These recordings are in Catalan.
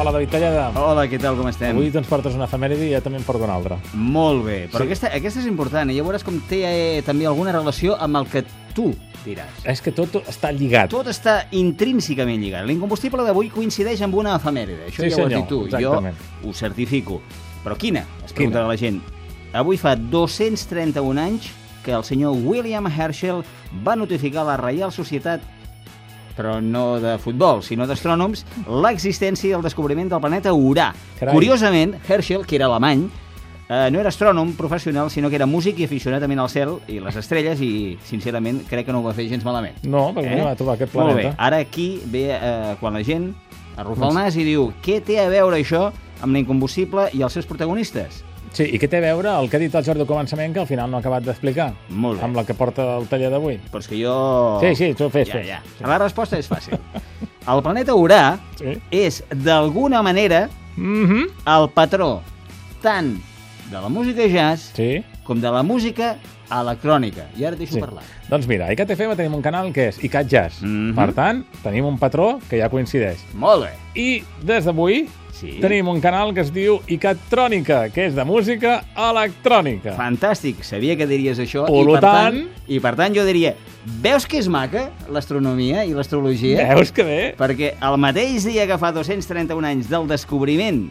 Hola, David Tallada. Hola, què tal, com estem? Avui ens portes una efemèride i jo també en porto una altra. Molt bé, però Sí. aquesta, aquesta és important i ja veuràs com té eh, també alguna relació amb el que tu diràs. És que tot està lligat. Tot està intrínsecament lligat. L'incombustible d'avui coincideix amb una efemèride. Això Sí, ja ho has senyor, dit tu. exactament. Jo ho certifico. Però quina? Es Quina? preguntarà la gent. Avui fa 231 anys que el senyor William Herschel va notificar a la Reial Societat però no de futbol, sinó d'astrònoms, l'existència i el descobriment del planeta Urà. Carai. Curiosament, Herschel, que era alemany, eh, no era astrònom professional, sinó que era músic i aficionat també al cel i les estrelles i, sincerament, crec que no ho va fer gens malament. No, perquè eh? va trobar aquest Molt bé, planeta. ara aquí ve eh, quan la gent arrufa el nas i diu què té a veure això amb l'incombustible i els seus protagonistes? Sí, i què té a veure el que ha dit el Jordi al començament, que al final no ha acabat d'explicar? Molt bé. Amb la que porta el taller d'avui. Però és que jo... Sí, sí, tu fes, ja, fes. Ja. La resposta és fàcil. El planeta Urà Sí. és, d'alguna manera, Mm -hmm. el patró tant de la música jazz Sí. com de la música electrònica. I ara et deixo Sí. parlar. Doncs mira, a ICAT FM tenim un canal que és ICAT Jazz. Mhm. Per tant, tenim un patró que ja coincideix. Molt bé. I des d'avui Sí. tenim un canal que es diu ICAT Trònica, que és de música electrònica. Fantàstic, sabia que diries això. Per i, per tant- tant, I per tant jo diria, veus que és maca l'astronomia i l'astrologia? Veus que bé? Perquè el mateix dia que fa 231 anys del descobriment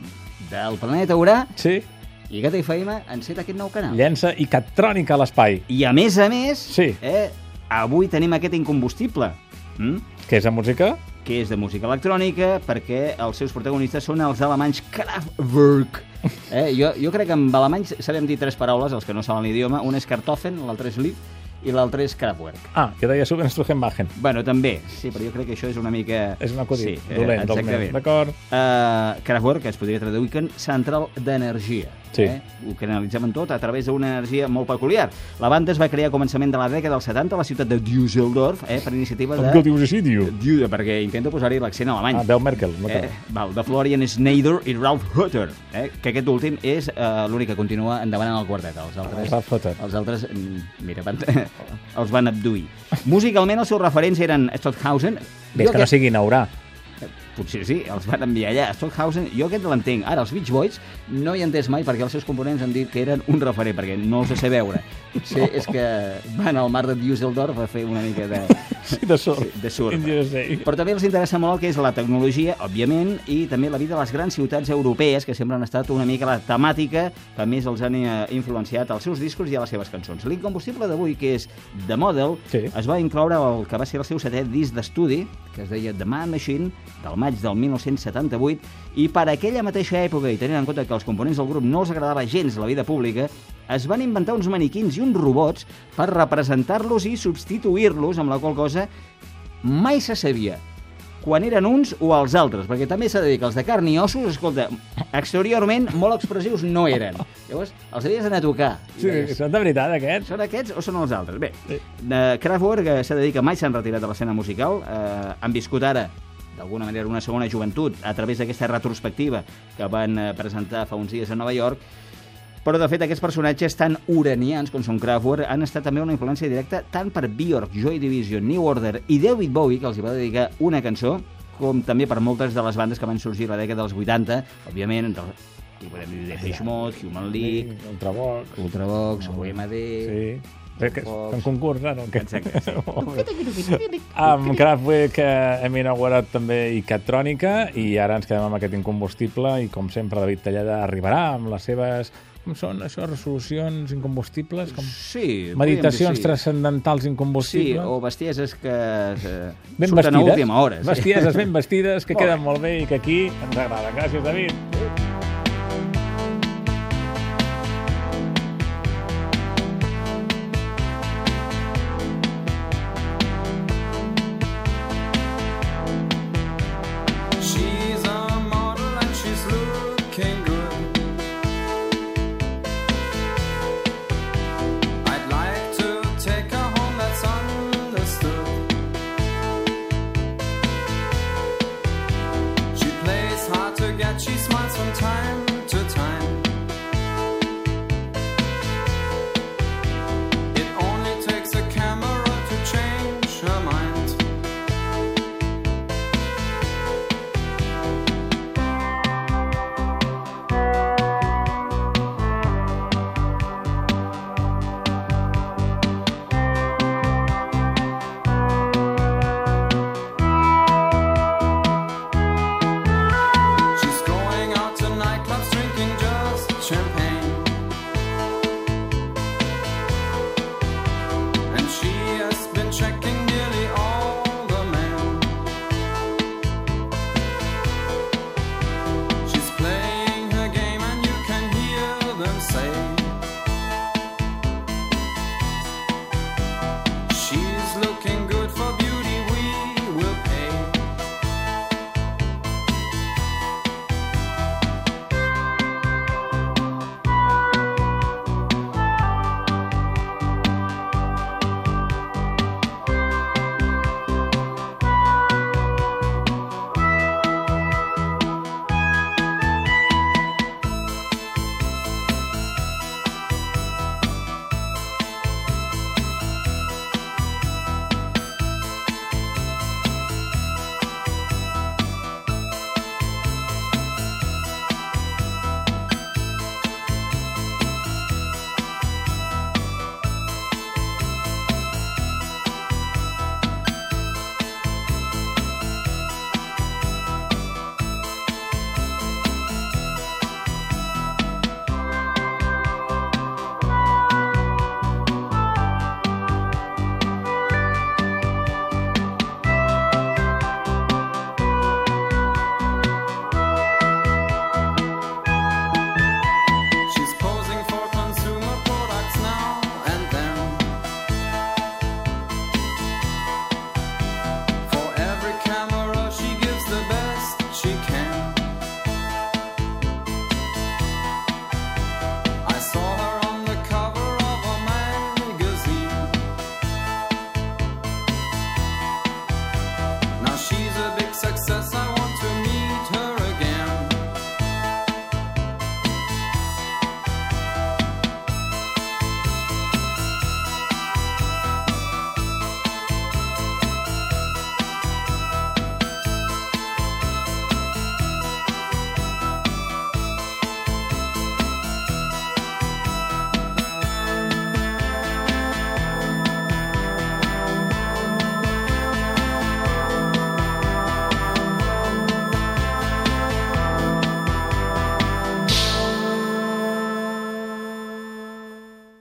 del planeta Urà, Sí. ICAT FM enceta aquest nou canal. Llença ICAT Trònica a l'espai, I a més a més, Sí. eh, avui tenim aquest incombustible, hm? que és de música que és de música electrònica, perquè els seus protagonistes són els alemanys Kraftwerk. Eh, jo, jo crec que en alemanys sabem dir tres paraules, els que no saben l'idioma. Un és Kartoffen, l'altre és Lied i l'altre és Kraftwerk. Ah, jo deia Subenstruchenbachen. Bueno, també, sí, però jo crec que això és una mica... És un acudit sí, eh, dolent meu. exactament. D'acord. Uh, Kraftwerk es podria traduir com central d'energia. Sí. Eh? Ho canalitzaven tot a través d'una energia molt peculiar. La banda es va crear a començament de la dècada dels 70 a la ciutat de Düsseldorf, eh, per iniciativa Com de... que ho dius així, tio? Diu, perquè intento posar-hi l'accent alemany. Ah, veu Merkel. No Eh, val, de Florian Schneider i Ralph Hutter, eh, que aquest últim és eh, l'únic que continua endavant en el quartet. Els altres, Ralph Hutter. els altres mm, mira, van, els van abduir. Musicalment, els seus referents eren Stockhausen. Ves que no aquest- sigui Naurà. Potser sí, els van enviar allà. Stockhausen, jo aquest l'entenc. Ara, els Beach Boys no hi he entès mai perquè els seus components han dit que eren un referent, perquè no els sé veure. Potser és que van al mar de Düsseldorf a fer una mica de, Sí, de sort. Sí, de surf. Sé. Però també els interessa molt el que és la tecnologia, òbviament, i també la vida de les grans ciutats europees, que sempre han estat una mica la temàtica que més els han eh, influenciat als seus discos i a les seves cançons. L'incombustible d'avui, que és The Model, Sí. es va incloure el que va ser el seu setè disc d'estudi, que es deia The Man Machine, del maig del 1978, i per aquella mateixa època, i tenint en compte que els components del grup no els agradava gens la vida pública, es van inventar uns maniquins i uns robots per representar-los i substituir-los, amb la qual cosa mai se sabia quan eren uns o els altres, perquè també s'ha de dir que els de carn i ossos, escolta, exteriorment molt expressius no eren. Llavors, els havies d'anar a tocar. Sí, deies, són de veritat, aquests? són aquests o són els altres? Bé, Sí. eh, Kraftwerk eh, s'ha de dir que mai s'han retirat de l'escena musical, eh, han viscut ara d'alguna manera una segona joventut a través d'aquesta retrospectiva que van eh, presentar fa uns dies a Nova York, però de fet aquests personatges tan uranians com són Kraftwerk han estat també una influència directa tant per Björk, Joy Division, New Order i David Bowie, que els hi va dedicar una cançó, com també per moltes de les bandes que van sorgir a la dècada dels 80, òbviament, entre i podem dir Depeche Mode, Human League, Ultravox. Ultravox, OMD... Sí. Que un concurs, ara. o què? Exacte, sí. Amb Kraftwerk eh, hem inaugurat també ICAT Trònica i ara ens quedem amb aquest incombustible i com sempre David Tallada arribarà amb les seves com són això, resolucions incombustibles com Sí, meditacions sí. transcendentals Sí, incombustibles o bestieses que eh, ben surten a vestides, última hora. Sí. bestieses ben vestides que queden molt bé i que aquí ens agraden. Gràcies, David. Time